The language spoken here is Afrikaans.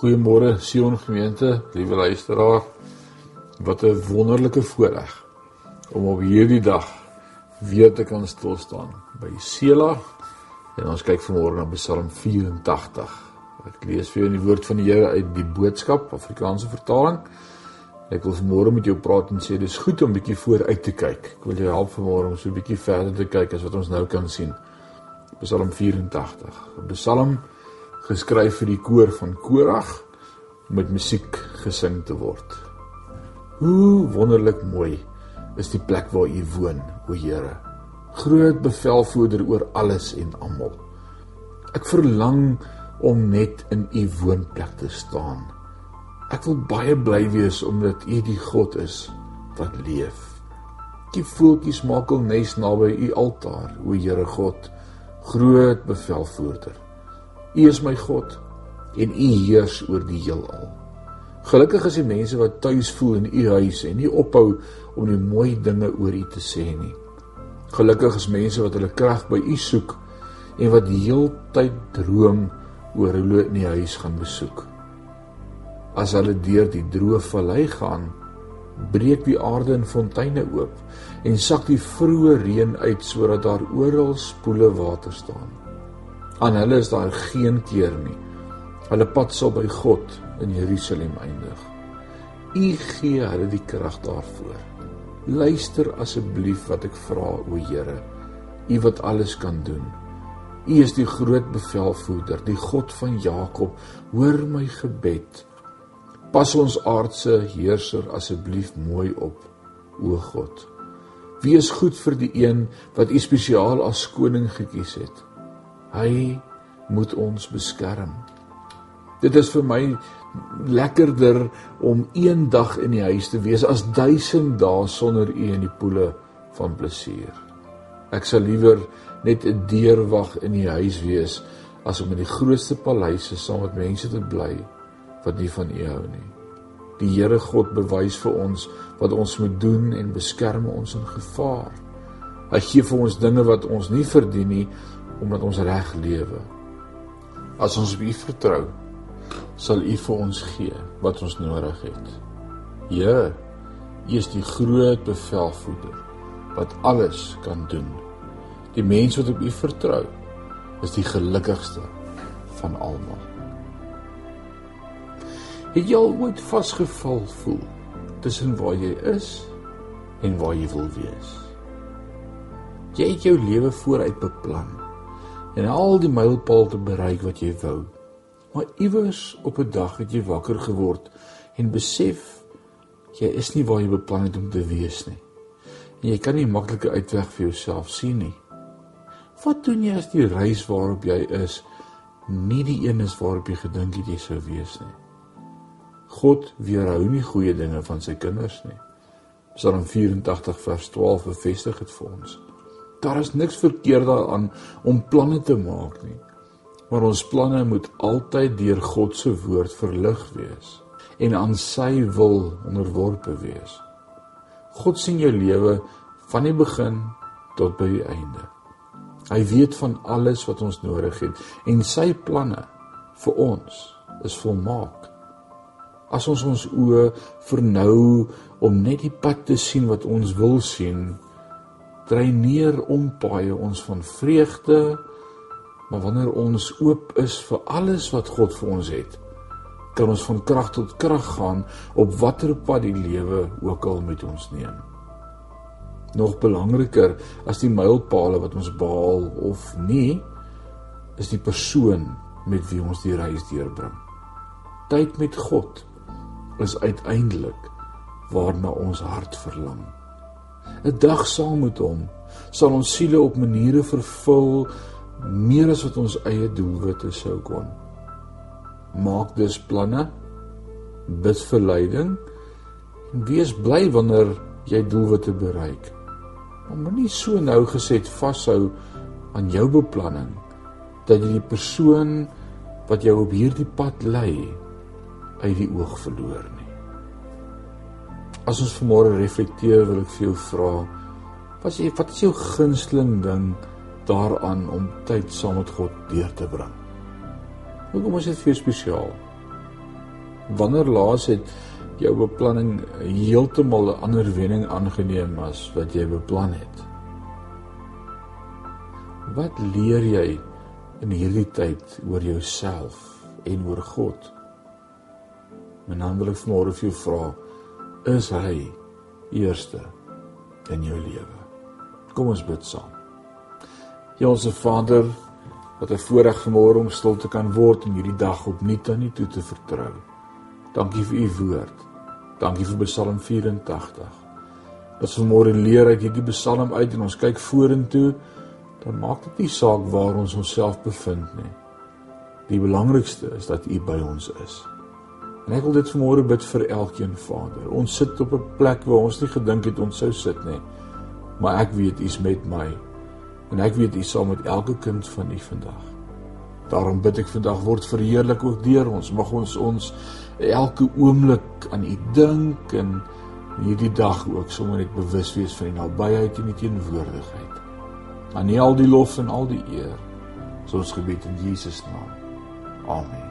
Goeiemôre Sion gemeente, liewe luisteraar. Wat 'n wonderlike voorreg om op hierdie dag weer te kan stil staan by Sela. En ons kyk vanmôre na Psalm 84. Ek lees vir jou die woord van die Here uit die Boodskap Afrikaanse vertaling. Ek wil vanmôre met jou praat en sê dis goed om bietjie vooruit te kyk. Ek wil jou help vanmôre om so bietjie verder te kyk as wat ons nou kan sien. Psalm 84. 'n Psalm geskryf vir die koor van Korag met musiek gesing te word. Hoe wonderlik mooi is die plek waar U woon, o Here. Groot bevelvoerder oor alles en almal. Ek verlang om net in U woonplek te staan. Ek wil baie bly wees omdat U die God is wat leef. Die voeltjies maak al nes naby U altaar, o Here God, groot bevelvoerder. U is my God en U heers oor die heelal. Gelukkig is die mense wat tuis voel in U huis en nie ophou om die mooi dinge oor U te sê nie. Gelukkig is mense wat hulle krag by U soek en wat die heeltyd droom oor hoe hulle in die huis gaan besoek. As hulle deur die droë vallei gaan, breek die aarde in fonteine oop en sak die vroeë reën uit sodat daar oral spoele water staan. Aan hulle is daar geen keer nie. Hulle pad sal by God in Jerusalem eindig. U gee hulle die krag daarvoor. Luister asseblief wat ek vra, o Here. U wat alles kan doen. U is die groot bevelvoerder, die God van Jakob. Hoor my gebed. Pas ons aardse heerser asseblief mooi op, o God. Wees goed vir die een wat u spesiaal as koning gekies het. Hy moet ons beskerm. Dit is vir my lekkerder om een dag in die huis te wees as duisend dae sonder u in die poele van plesier. Ek sal liewer net 'n deurwag in die huis wees as om in die grootste paleise saam met mense te bly wat nie van u hou nie. Die Here God bewys vir ons wat ons moet doen en beskerm ons in gevaar. Hy gee vir ons dinge wat ons nie verdien nie omdat ons reg lewe. As ons op U vertrou, sal U vir ons gee wat ons nodig het. Here, U is die groot bevelvoerder wat alles kan doen. Die mens wat op U vertrou, is die gelukkigste van almal. Het jy al ooit vasgeval voel tussen waar jy is en waar jy wil wees? Jy het jou lewe vooruit beplan en al die mylpaal te bereik wat jy wou. Maar iewers op 'n dag het jy wakker geword en besef jy is nie waar jy beplan het om te wees nie. En jy kan nie maklike uitweg vir jouself sien nie. Wat doen jy as die reis waarop jy is nie die een is waarop jy gedink het jy sou wees nie? God weerhou nie goeie dinge van sy kinders nie. Psalm 84 vers 12 bevestig dit vir ons. Daar is niks verkeerd daaraan om planne te maak nie. Maar ons planne moet altyd deur God se woord verlig wees en aan sy wil onderworpe wees. God sien jou lewe van die begin tot by die einde. Hy weet van alles wat ons nodig het en sy planne vir ons is volmaak. As ons ons oë vernou om net die pad te sien wat ons wil sien, dreineer ompaaie ons van vreugde maar wanneer ons oop is vir alles wat God vir ons het kan ons van krag tot krag gaan op watter pad die lewe ook al met ons neem. Nog belangriker as die mylpale wat ons behaal of nie is die persoon met wie ons die reis deurbring. Tyd met God is uiteindelik waarna ons hart verlang 'n dag saam met hom sal ons siele op maniere vervul meer as wat ons eie doelwitte sou kon. Maak dus planne, bid vir leiding en wees bly wanneer jy doelwitte bereik. Maar moenie so nou geset vashou aan jou beplanning dat jy die persoon wat jou op hierdie pad lei uit die oog verloor nie. As ons vanmôre reflekteer, wil ek vir jou vra, wat is wat is jou gunsteling ding daaraan om tyd saam met God deur te bring? Hoekom is dit vir jou spesiaal? Wanneer laas het jou beplanning heeltemal 'n ander wending aangeneem as wat jy beplan het? Wat leer jy in hierdie tyd oor jouself en oor God? En dan wil ek vanmôre vir jou vra, is hy eerste in jou lewe? Kom ons bid saam. Hemelse Vader, wat 'n voorreg vanmôre om stil te kan word en hierdie dag opnuut aan U toe te vertrou. Dankie vir U woord. Dankie vir Psalm 84. As vanmôre leer uit hierdie Psalm uit en ons kyk vorentoe, dan maak dit nie saak waar ons onsself bevind nie. Die belangrikste is dat U by ons is. En ek wil dit vanmôre bid vir elkeen Vader. Ons sit op 'n plek waar ons nie gedink het ons sou sit nie. Maar ek weet U's met my. En ek weet U saam met elke kind van U vandag. Daarom bid ek vandag word verheerlik ook deur ons. Mag ons ons elke oomblik aan U dink en hierdie dag ook sommer net bewus wees van U nabyheid en U teenwoordigheid. Aan U al die lof en al die eer. Ons gebed in Jesus naam. Amen.